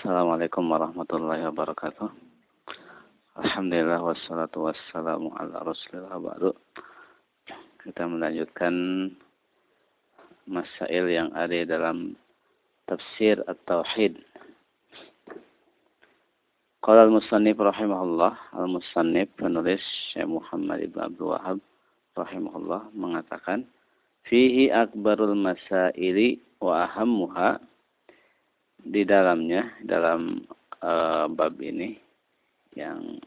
Assalamualaikum warahmatullahi wabarakatuh. Alhamdulillah wassalatu wassalamu ala rasulillah baru. Kita melanjutkan masail yang ada dalam tafsir at-tauhid. Qala al-musannif rahimahullah, al-musannif penulis Syekh Muhammad Ibn Abdul Wahab rahimahullah mengatakan fihi akbarul masaili wa ahammuha di dalamnya dalam uh, bab ini yang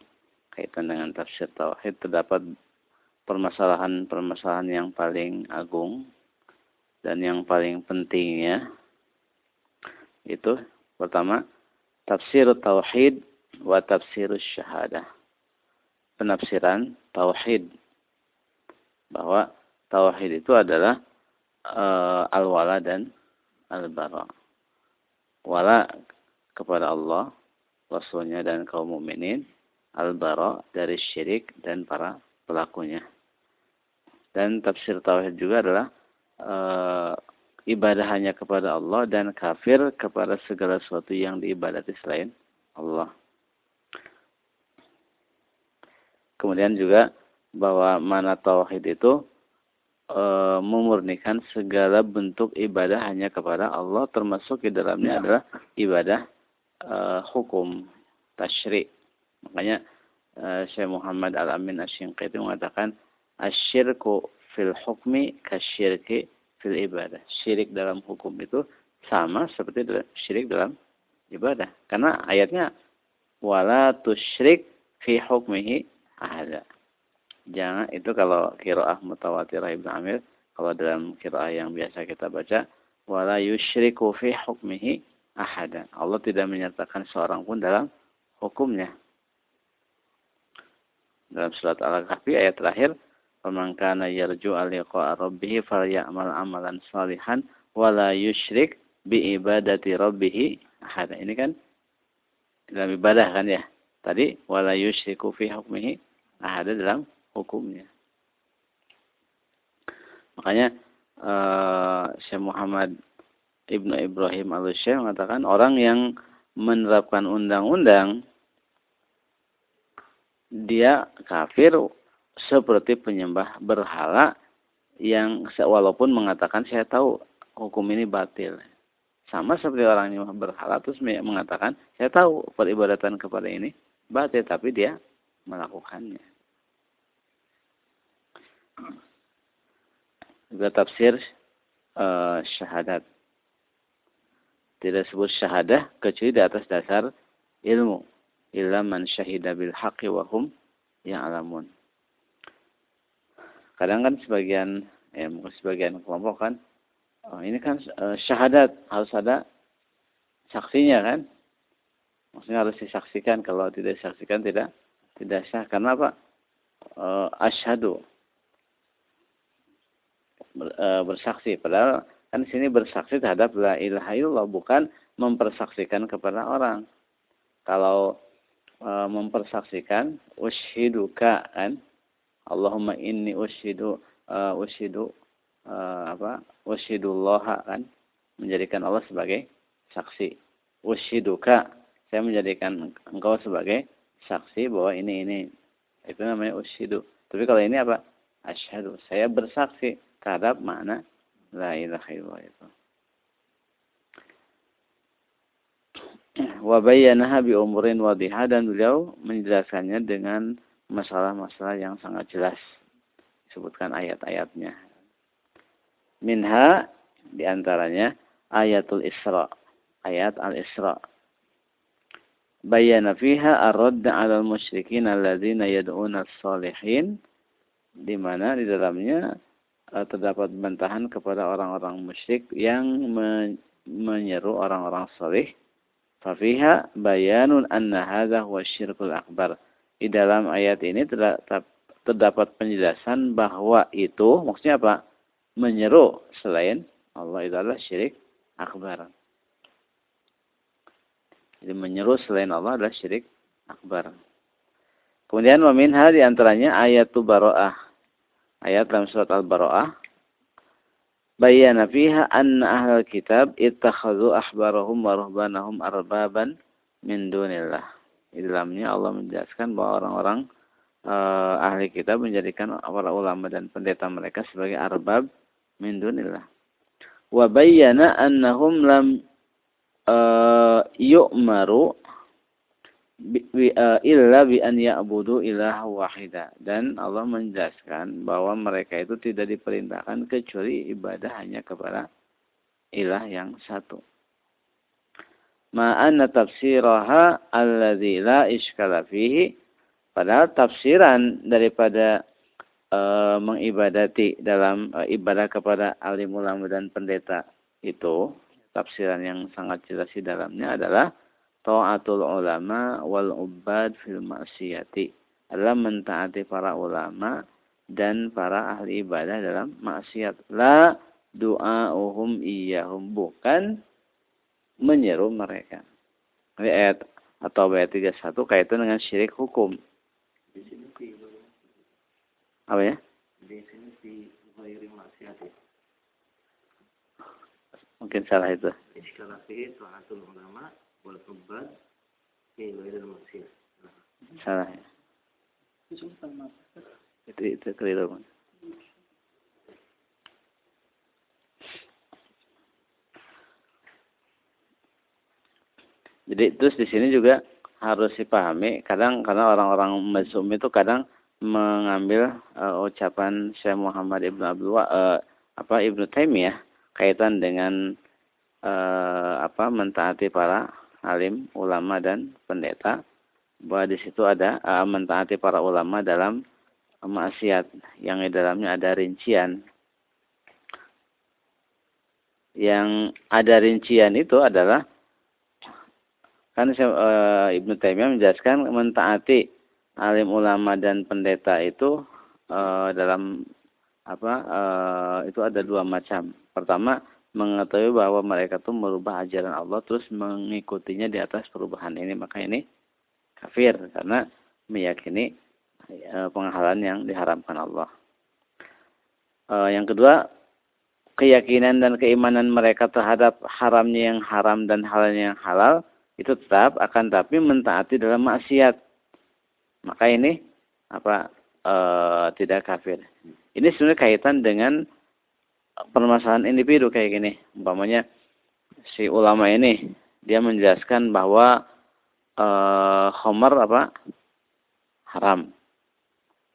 kaitan dengan tafsir tauhid terdapat permasalahan-permasalahan yang paling agung dan yang paling pentingnya. Itu pertama tafsir tauhid wa tafsir syahadah. Penafsiran tauhid. Bahwa tauhid itu adalah uh, al-wala dan al-bara wala kepada Allah, Rasulnya dan kaum mukminin, al-bara dari syirik dan para pelakunya. Dan tafsir tauhid juga adalah e, ibadah hanya kepada Allah dan kafir kepada segala sesuatu yang diibadati selain Allah. Kemudian juga bahwa mana tauhid itu e, memurnikan segala bentuk ibadah hanya kepada Allah termasuk di dalamnya ya. adalah ibadah e, hukum tasyri. Makanya e, Syekh Muhammad Al-Amin Asy-Shinqiti mengatakan asyirku fil hukmi kasyirki fil ibadah. Syirik dalam hukum itu sama seperti syirik dalam ibadah. Karena ayatnya wala tusyrik fi hukmihi ahada. Jangan itu kalau kiroah mutawatirah Ibnu Amir, kalau dalam kiroah yang biasa kita baca, wala yusyriku fi hukmihi ahada. Allah tidak menyatakan seorang pun dalam hukumnya. Dalam surat Al-Kahfi ayat terakhir, "Faman kana yarju liqa'a rabbih falyamal amalan salihan wala yusyrik bi ibadati rabbih ahada." Ini kan dalam ibadah kan ya. Tadi wala yusyriku fi hukmihi ahada dalam hukumnya. Makanya uh, Syekh Muhammad Ibnu Ibrahim al-Syekh mengatakan orang yang menerapkan undang-undang dia kafir seperti penyembah berhala yang walaupun mengatakan saya tahu hukum ini batil. Sama seperti orang yang berhala terus mengatakan saya tahu peribadatan kepada ini batil tapi dia melakukannya. Juga tafsir uh, syahadat. Tidak sebut syahadah kecuali di atas dasar ilmu. Illa man syahida bil haqqi wa hum ya'lamun. Kadang kan sebagian ya mungkin sebagian kelompok kan oh, ini kan uh, syahadat harus ada saksinya kan. Maksudnya harus disaksikan kalau tidak disaksikan tidak tidak sah karena apa? Uh, asyhadu bersaksi. Padahal kan sini bersaksi terhadap la ilaha illallah bukan mempersaksikan kepada orang. Kalau e, mempersaksikan ushiduka kan? Allahumma inni ushidu e, ushidu e, apa? Ushidullah kan? Menjadikan Allah sebagai saksi. Ushiduka saya menjadikan engkau sebagai saksi bahwa ini ini. Itu namanya ushidu. Tapi kalau ini apa? Asyhadu saya bersaksi terhadap makna la ilaha illallah itu. Wa bayyanaha bi umurin wadihah dan beliau menjelaskannya dengan masalah-masalah yang sangat jelas. Disebutkan ayat-ayatnya. Minha di antaranya ayatul Isra. Ayat al-Isra. Bayyana fiha ar-radd 'ala al-musyrikin alladzina yad'una as-salihin di mana di dalamnya terdapat bantahan kepada orang-orang musyrik yang menyeru orang-orang saleh. Fafiha bayanun anna hadha huwa syirkul akbar. Di dalam ayat ini terdapat penjelasan bahwa itu maksudnya apa? Menyeru selain Allah itu adalah syirik akbar. Jadi menyeru selain Allah adalah syirik akbar. Kemudian waminha di antaranya ayat tu baro'ah ayat dalam surat Al-Bara'ah bayyana fiha anna ahlul kitab ittakhadhu ahbarahum wa ruhbanahum arbaban min dunillah. Di dalamnya Allah menjelaskan bahwa orang-orang uh, ahli kitab menjadikan para ulama dan pendeta mereka sebagai arbab min dunillah. Wa bayyana annahum lam uh, yu'maru illa bi an ya'budu ilaha wahida. Dan Allah menjelaskan bahwa mereka itu tidak diperintahkan kecuali ibadah hanya kepada ilah yang satu. Ma'anna tafsiraha alladzi la iskala fihi. Padahal tafsiran daripada e, mengibadati dalam e, ibadah kepada alim ulama dan pendeta itu tafsiran yang sangat jelas di dalamnya adalah taatul ulama wal ubad fil maksiyati adalah mentaati para ulama dan para ahli ibadah dalam maksiat la du'auhum iyahum bukan menyeru mereka. Ini ayat atau ayat 31 kaitan dengan syirik hukum. Apa ya? Mungkin salah itu. Iskala fihi ta'atul ulama wal. Itu. Jadi terus di sini juga harus dipahami kadang karena orang-orang mazhum itu kadang mengambil uh, ucapan Syekh Muhammad Ibnu Abdul uh, apa Ibnu Taimiyah kaitan dengan uh, apa mentaati para alim, ulama dan pendeta. Bahwa di situ ada uh, mentaati para ulama dalam maksiat. Yang di dalamnya ada rincian. Yang ada rincian itu adalah Kan uh, Ibnu Taimiyah menjelaskan mentaati alim ulama dan pendeta itu uh, dalam apa uh, itu ada dua macam. Pertama mengetahui bahwa mereka itu merubah ajaran Allah terus mengikutinya di atas perubahan ini maka ini kafir karena meyakini uh, penghalang yang diharamkan Allah. Uh, yang kedua keyakinan dan keimanan mereka terhadap haramnya yang haram dan halalnya yang halal itu tetap akan tapi mentaati dalam maksiat. Maka ini apa e, tidak kafir. Ini sebenarnya kaitan dengan permasalahan individu kayak gini. Umpamanya si ulama ini dia menjelaskan bahwa e, homer apa haram.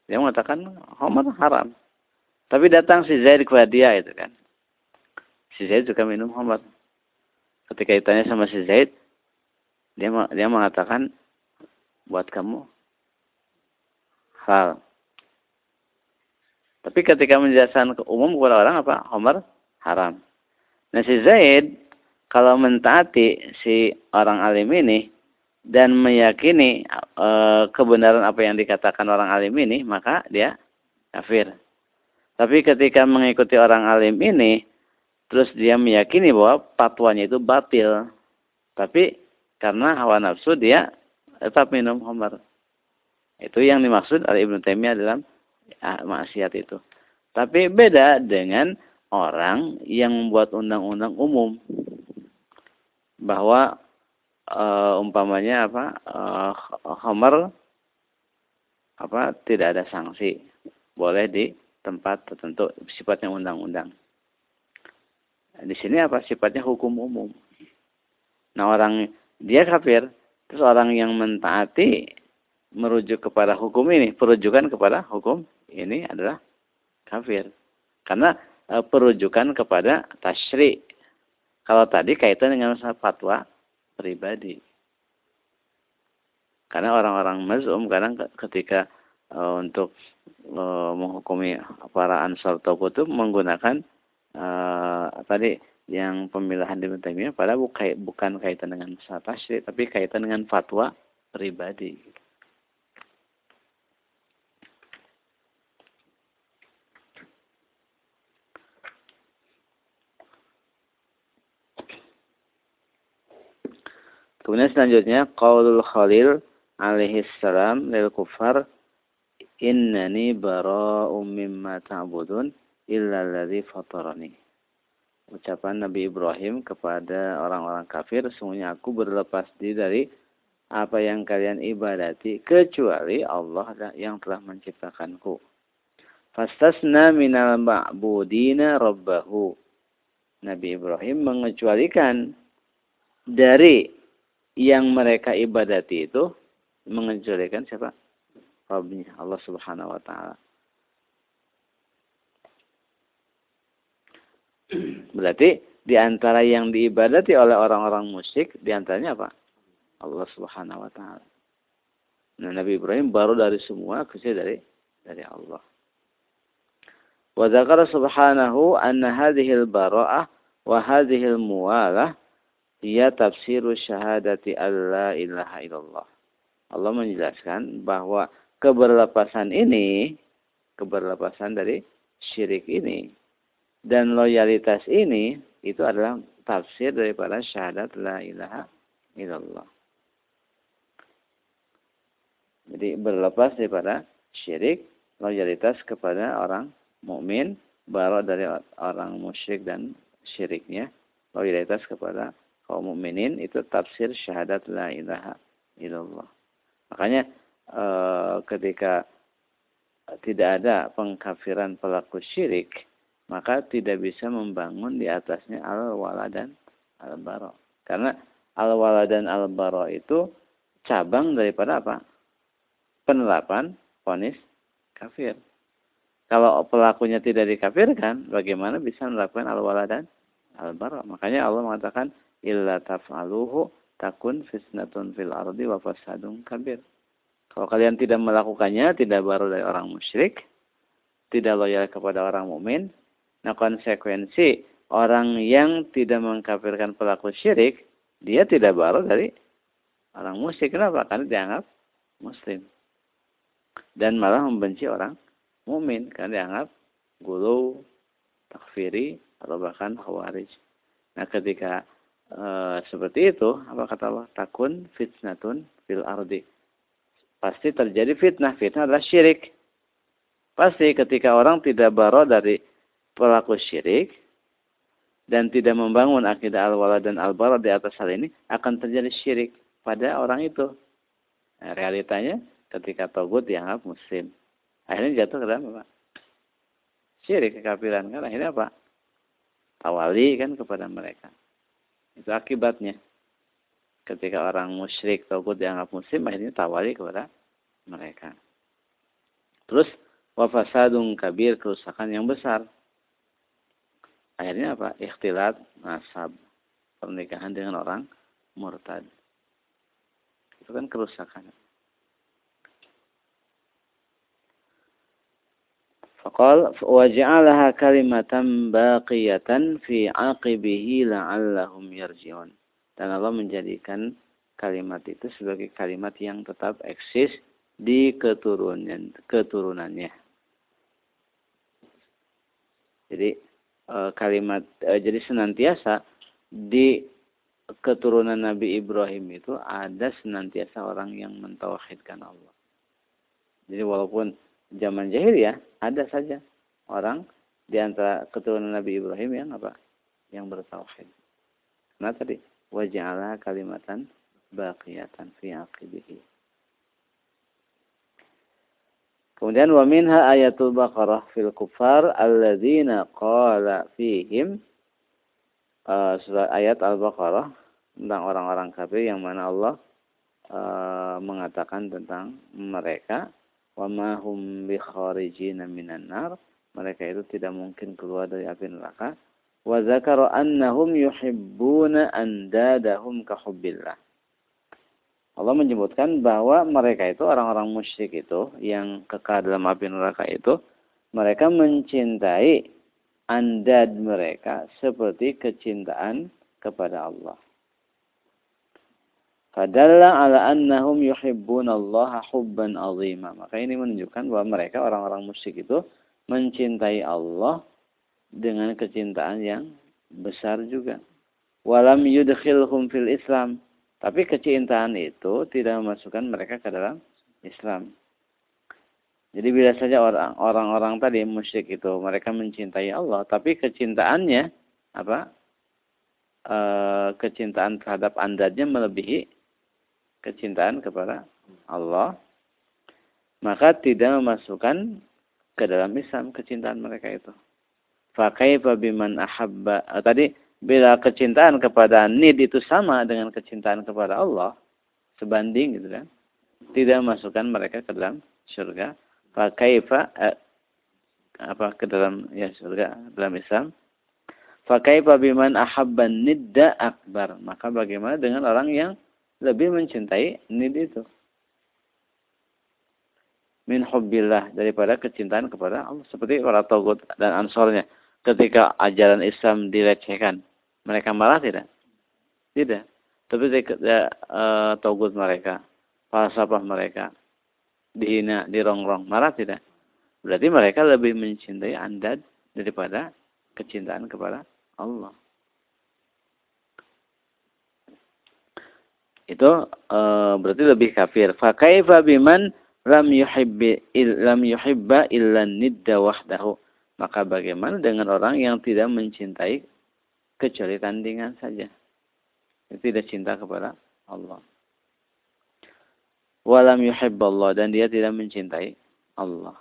Dia mengatakan homer haram. Tapi datang si Zaid kepada dia itu kan. Si Zaid juga minum homer. Ketika ditanya sama si Zaid, dia dia mengatakan buat kamu hal. Tapi ketika menjelaskan ke umum kepada orang apa? Homer haram. Nah si Zaid kalau mentaati si orang alim ini dan meyakini e, kebenaran apa yang dikatakan orang alim ini, maka dia kafir. Tapi ketika mengikuti orang alim ini, terus dia meyakini bahwa fatwanya itu batil. Tapi karena hawa nafsu dia tetap minum khamar. Itu yang dimaksud oleh Ibnu Taimiyah dalam ya, maksiat itu. Tapi beda dengan orang yang membuat undang-undang umum bahwa e, umpamanya apa e, khamar apa tidak ada sanksi boleh di tempat tertentu sifatnya undang-undang. Di sini apa sifatnya hukum umum. Nah orang dia kafir. Terus orang yang mentaati merujuk kepada hukum ini, perujukan kepada hukum ini adalah kafir. Karena e, perujukan kepada tasyri. Kalau tadi kaitan dengan fatwa pribadi. Karena orang-orang mazum kadang ketika e, untuk e, menghukumi para ansar toko itu menggunakan e, tadi yang pemilihan di Taimiyah pada bukan kaitan dengan masalah tapi kaitan dengan fatwa pribadi. Kemudian selanjutnya qaulul Khalil alaihi salam lil kufar innani bara'um mimma ta'budun illa alladhi fatarani. ucapan Nabi Ibrahim kepada orang-orang kafir, sungguhnya aku berlepas diri dari apa yang kalian ibadati kecuali Allah yang telah menciptakanku. Fastasna minal ma'budina rabbahu. Nabi Ibrahim mengecualikan dari yang mereka ibadati itu mengecualikan siapa? Rabbnya Allah Subhanahu wa taala. Berarti di antara yang diibadati oleh orang-orang musyrik di antaranya apa? Allah Subhanahu wa taala. Nah, Nabi Ibrahim baru dari semua kecuali dari dari Allah. Wa dzakara subhanahu anna hadhihi al-bara'ah wa hadhihi al-muwalah hiya tafsiru syahadati alla ilaha illallah. Allah menjelaskan bahwa keberlepasan ini keberlepasan dari syirik ini dan loyalitas ini itu adalah tafsir daripada syahadat la ilaha illallah. Jadi berlepas daripada syirik, loyalitas kepada orang mukmin, baru dari orang musyrik dan syiriknya, loyalitas kepada kaum mukminin itu tafsir syahadat la ilaha illallah. Makanya e, ketika tidak ada pengkafiran pelaku syirik, maka tidak bisa membangun di atasnya al-wala dan al-bara. Karena al-wala dan al-bara itu cabang daripada apa? penerapan ponis kafir. Kalau pelakunya tidak dikafirkan, bagaimana bisa melakukan al-wala dan al-bara? Makanya Allah mengatakan, illa taf'aluhu takun fisnatun fil ardi wa fasadun kabir. Kalau kalian tidak melakukannya, tidak baru dari orang musyrik, tidak loyal kepada orang mukmin, nah konsekuensi orang yang tidak mengkafirkan pelaku syirik, dia tidak baru dari orang musyrik. Kenapa? Karena dianggap muslim dan malah membenci orang mukmin karena dianggap gulu, takfiri atau bahkan khawarij. Nah, ketika e, seperti itu, apa kata Allah? Takun fitnatun fil ardi. Pasti terjadi fitnah. Fitnah adalah syirik. Pasti ketika orang tidak baro dari pelaku syirik dan tidak membangun akidah al-wala dan al-bara di atas hal ini, akan terjadi syirik pada orang itu. Nah, realitanya ketika togut dianggap muslim. Akhirnya jatuh ke dalam apa? Syirik kekafiran kan akhirnya apa? Tawali kan kepada mereka. Itu akibatnya. Ketika orang musyrik togut dianggap muslim akhirnya tawali kepada mereka. Terus wafasadung kabir kerusakan yang besar. Akhirnya apa? Ikhtilat nasab. Pernikahan dengan orang murtad. Itu kan kerusakan. Faqal waja'alaha kalimatan baqiyatan fi 'aqibihi la'allahum yarji'un. Dan Allah menjadikan kalimat itu sebagai kalimat yang tetap eksis di keturunan keturunannya. Jadi e, kalimat e, jadi senantiasa di keturunan Nabi Ibrahim itu ada senantiasa orang yang mentauhidkan Allah. Jadi walaupun zaman jahiliyah ada saja orang di antara keturunan Nabi Ibrahim yang apa? Yang bertauhid. Nah tadi waja'ala kalimatan baqiyatan fi aqibihi. Kemudian wa minha ayatul Baqarah fil kufar alladzina qala fihim uh, surah ayat Al-Baqarah tentang orang-orang kafir yang mana Allah uh, mengatakan tentang mereka wa ma hum bi kharijina minan nar. Mereka itu tidak mungkin keluar dari api neraka. Wa zakara annahum yuhibbuna andadahum ka hubbillah. Allah menyebutkan bahwa mereka itu orang-orang musyrik itu yang kekal dalam api neraka itu mereka mencintai andad mereka seperti kecintaan kepada Allah. Fadalla ala annahum Allah hubban azima. Maka ini menunjukkan bahwa mereka orang-orang musyrik itu mencintai Allah dengan kecintaan yang besar juga. Walam yudkhilhum fil Islam. Tapi kecintaan itu tidak memasukkan mereka ke dalam Islam. Jadi bila saja orang-orang tadi musyrik itu mereka mencintai Allah, tapi kecintaannya apa e, kecintaan terhadap andadnya melebihi kecintaan kepada Allah maka tidak memasukkan ke dalam Islam kecintaan mereka itu. Fakaifa biman ahabba eh, tadi bila kecintaan kepada nid itu sama dengan kecintaan kepada Allah sebanding gitu kan tidak masukkan mereka ke dalam surga fakaifa eh, apa ke dalam ya surga dalam Islam fakaifa biman ahabban nidda akbar maka bagaimana dengan orang yang lebih mencintai nid itu. Min hubbillah daripada kecintaan kepada Allah. Seperti para togut dan ansornya ketika ajaran Islam dilecehkan mereka marah tidak? Tidak. Tapi ketika uh, togut mereka falsafah mereka dihina dirongrong marah tidak? Berarti mereka lebih mencintai Anda daripada kecintaan kepada Allah. Itu e, berarti lebih kafir. Fakaifa biman lam yuhibbi lam yuhibba illa nidda wahdahu. Maka bagaimana dengan orang yang tidak mencintai kecuali tandingan saja. Tidak cinta kepada Allah. Walam yuhibballah dan dia tidak mencintai Allah.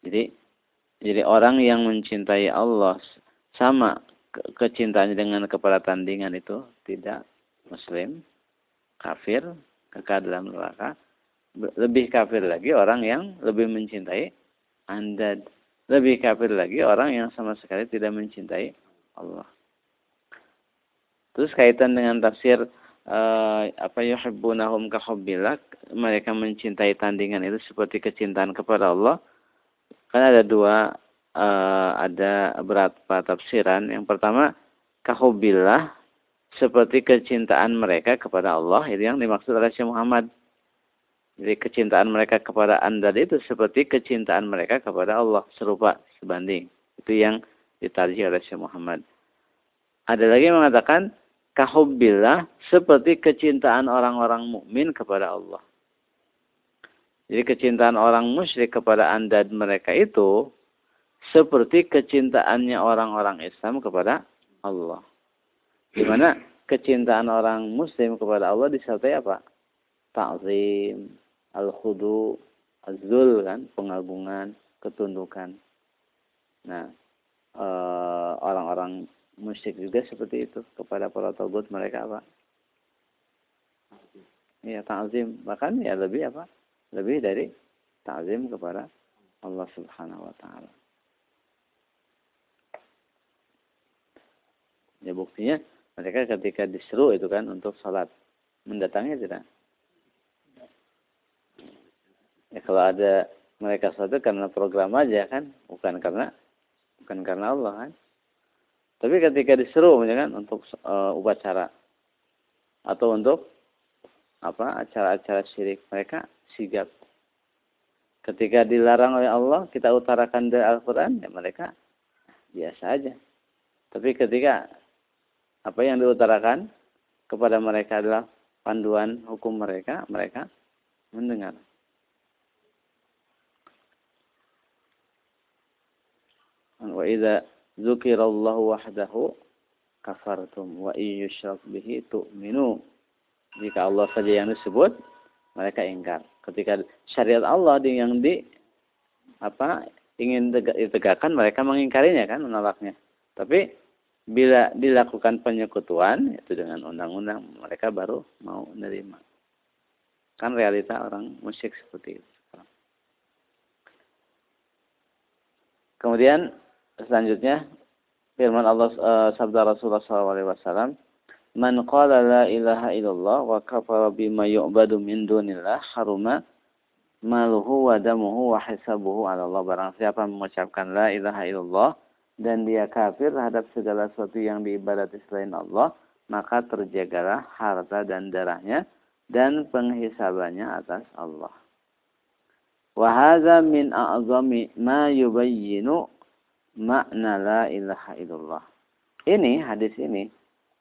Jadi jadi orang yang mencintai Allah sama kecintaannya dengan kepada tandingan itu tidak muslim, kafir, kekal dalam neraka. Lebih kafir lagi orang yang lebih mencintai Anda. Lebih kafir lagi orang yang sama sekali tidak mencintai Allah. Terus kaitan dengan tafsir uh, apa yuhibbunahum kahubbillah mereka mencintai tandingan itu seperti kecintaan kepada Allah Kan ada dua, uh, ada beberapa tafsiran. Yang pertama, kahubillah seperti kecintaan mereka kepada Allah itu yang dimaksud oleh Syekh Muhammad. Jadi kecintaan mereka kepada anda itu seperti kecintaan mereka kepada Allah serupa sebanding. Itu yang ditarjih oleh Syekh Muhammad. Ada lagi yang mengatakan kahubillah seperti kecintaan orang-orang mukmin kepada Allah. Jadi kecintaan orang musyrik kepada anda mereka itu seperti kecintaannya orang-orang Islam kepada Allah. Di mana kecintaan orang muslim kepada Allah disertai apa? Ta'zim, al-khudu, az-zul kan, pengagungan, ketundukan. Nah, eh, orang-orang musyrik juga seperti itu kepada para togut mereka apa? Ya, ta'zim. Bahkan ya lebih apa? lebih dari ta'zim kepada Allah Subhanahu wa taala. Ya buktinya mereka ketika diseru itu kan untuk sholat mendatangi tidak? Ya kalau ada mereka sholat karena program aja kan, bukan karena bukan karena Allah kan. Tapi ketika diseru kan untuk uh, upacara atau untuk apa acara-acara syirik mereka sigap. Ketika dilarang oleh Allah, kita utarakan dari Al-Quran, ya mereka biasa aja. Tapi ketika apa yang diutarakan kepada mereka adalah panduan hukum mereka, mereka mendengar. Wa idza dzukirallahu wahdahu kafartum wa iyyushrak bihi tu'minu. Jika Allah saja yang disebut, mereka ingkar ketika syariat Allah yang di apa ingin ditegakkan mereka mengingkarinya kan menolaknya tapi bila dilakukan penyekutuan itu dengan undang-undang mereka baru mau menerima kan realita orang musyrik seperti itu kemudian selanjutnya firman Allah uh, sabda Rasulullah SAW Man qala la ilaha illallah wa kafara bima yu'badu min dunillah haruma maluhu wa damuhu wa hisabuhu ala Allah. Barang siapa mengucapkan la ilaha illallah dan dia kafir terhadap segala sesuatu yang diibadati selain Allah, maka terjagalah harta dan darahnya dan penghisabannya atas Allah. Wa hadza min a'zami ma yubayyinu makna la ilaha illallah. Ini hadis ini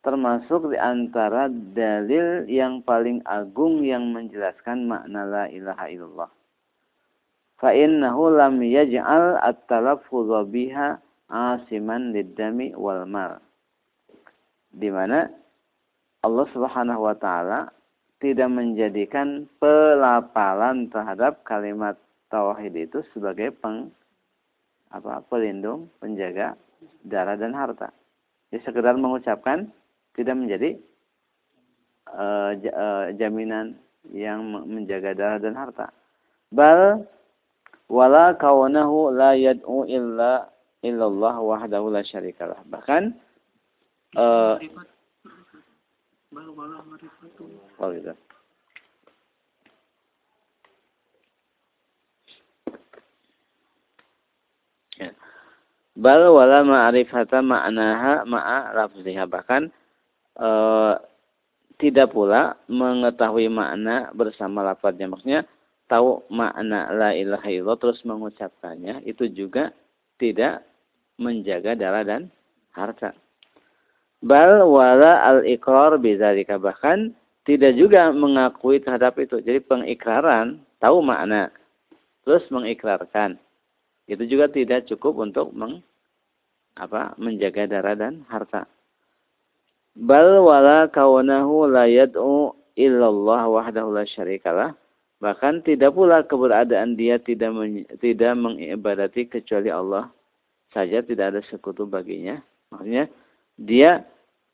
termasuk di antara dalil yang paling agung yang menjelaskan makna la ilaha illallah. Fa innahu lam yaj'al at-talaffuz biha asiman lidami wal mal. Di mana Allah Subhanahu wa taala tidak menjadikan pelapalan terhadap kalimat tauhid itu sebagai peng apa pelindung, penjaga darah dan harta. Jadi sekedar mengucapkan tidak menjadi uh, jaminan yang menjaga darah dan harta. Bal wala kaunahu la yad'u illa illallah wahdahu la syarikalah. Bahkan uh, oh gitu. Ya. Bal wala ma'rifata ma'naha ma'a lafziha. Bahkan uh, tidak pula mengetahui makna bersama lafadznya. Maksudnya tahu makna la ilaha illallah terus mengucapkannya itu juga tidak menjaga darah dan harta. Bal wala al ikrar bidzalika bahkan tidak juga mengakui terhadap itu. Jadi pengikraran tahu makna terus mengikrarkan itu juga tidak cukup untuk meng, apa menjaga darah dan harta. Bal wala kaunahu la yad'u illallah wahdahu la syarikalah. Bahkan tidak pula keberadaan dia tidak men, tidak mengibadati kecuali Allah saja tidak ada sekutu baginya. Maksudnya dia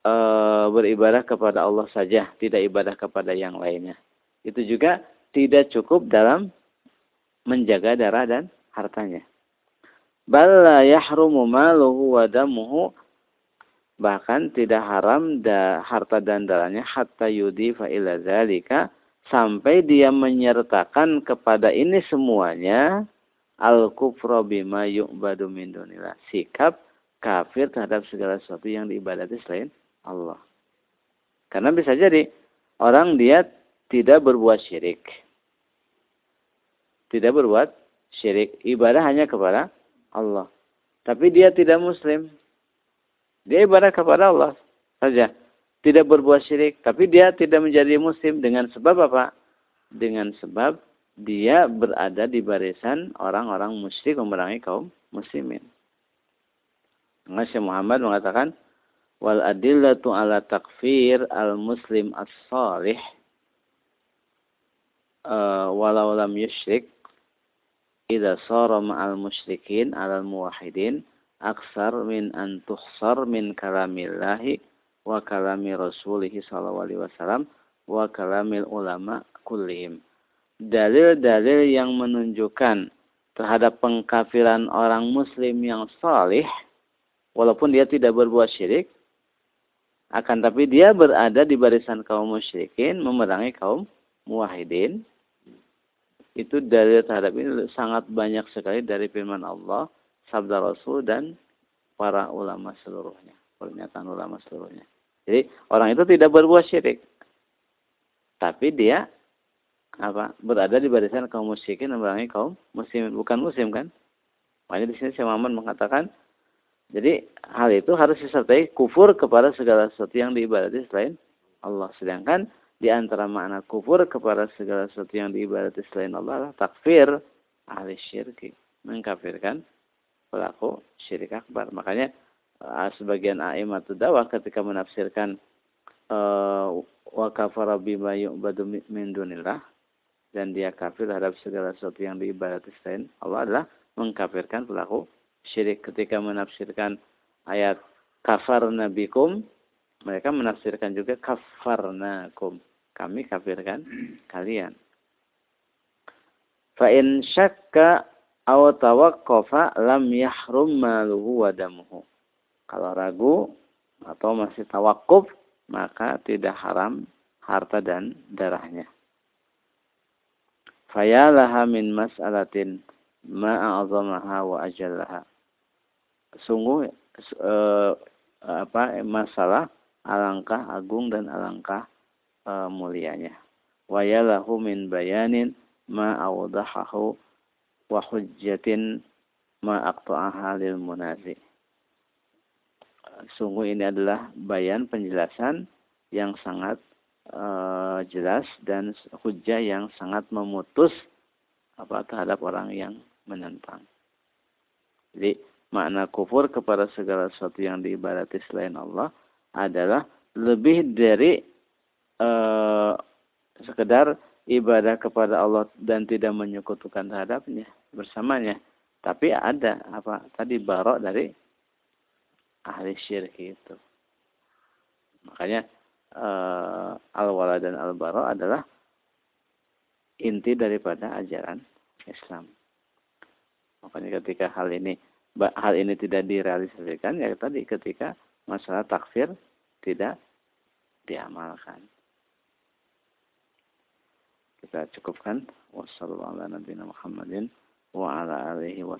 e, beribadah kepada Allah saja, tidak ibadah kepada yang lainnya. Itu juga tidak cukup dalam menjaga darah dan hartanya. Bal yahrumu maluhu wa damuhu bahkan tidak haram da, harta dan darahnya hatta yudi ila zalika sampai dia menyertakan kepada ini semuanya al kufra bima yu'badu min dunillah sikap kafir terhadap segala sesuatu yang diibadati selain Allah karena bisa jadi orang dia tidak berbuat syirik tidak berbuat syirik ibadah hanya kepada Allah tapi dia tidak muslim dia ibadah kepada Allah saja. Tidak berbuat syirik. Tapi dia tidak menjadi muslim dengan sebab apa? Dengan sebab dia berada di barisan orang-orang musyrik memerangi kaum muslimin. Syekh Muhammad mengatakan, wal adillatu ala takfir al muslim as-salih uh, walau lam yusyrik idza sara ma'al musyrikin al muwahhidin aksar min an tuhsar min kalamillahi wa kalami rasulihi sallallahu alaihi wasallam wa kalamil ulama kullihim. Dalil-dalil yang menunjukkan terhadap pengkafiran orang muslim yang salih walaupun dia tidak berbuat syirik akan tapi dia berada di barisan kaum musyrikin memerangi kaum muwahhidin itu dalil terhadap ini sangat banyak sekali dari firman Allah sabda Rasul dan para ulama seluruhnya, pernyataan ulama seluruhnya. Jadi orang itu tidak berbuat syirik. Tapi dia apa berada di barisan kaum musyrikin memerangi kaum muslim bukan muslim kan? Makanya di sini Syekh Muhammad mengatakan jadi hal itu harus disertai kufur kepada segala sesuatu yang diibadati selain Allah. Sedangkan di antara makna kufur kepada segala sesuatu yang diibadati selain Allah adalah takfir ahli syirki. Mengkafirkan pelaku syirik akbar. Makanya uh, sebagian a'imatu dakwah ketika menafsirkan uh, wa kafara bima yu'badu min dunillah dan dia kafir terhadap segala sesuatu yang diibadati selain Allah adalah mengkafirkan pelaku syirik ketika menafsirkan ayat kafar nabikum mereka menafsirkan juga kafarnakum kami kafirkan kalian fa in syakka aw tawaqqafa lam yahrum maluhu wa damuhu. Kalau ragu atau masih tawakuf maka tidak haram harta dan darahnya. Fayalaha min mas'alatin ma'azamaha wa ajallaha. Sungguh uh, apa masalah alangkah agung dan alangkah uh, mulianya. Wayalahu min bayanin ma'awdahahu wa hujjatin ma aqta'aha lil munazi. Sungguh ini adalah bayan penjelasan yang sangat uh, jelas dan hujjah yang sangat memutus apa terhadap orang yang menentang. Jadi makna kufur kepada segala sesuatu yang diibadati selain Allah adalah lebih dari uh, sekedar ibadah kepada Allah dan tidak menyekutukan terhadapnya bersamanya. Tapi ada apa tadi barok dari ahli syirik itu. Makanya uh, al-wala dan al-bara adalah inti daripada ajaran Islam. Makanya ketika hal ini hal ini tidak direalisasikan ya tadi ketika masalah takfir tidak diamalkan. Kita cukupkan wassalamualaikum warahmatullahi wa ala wa.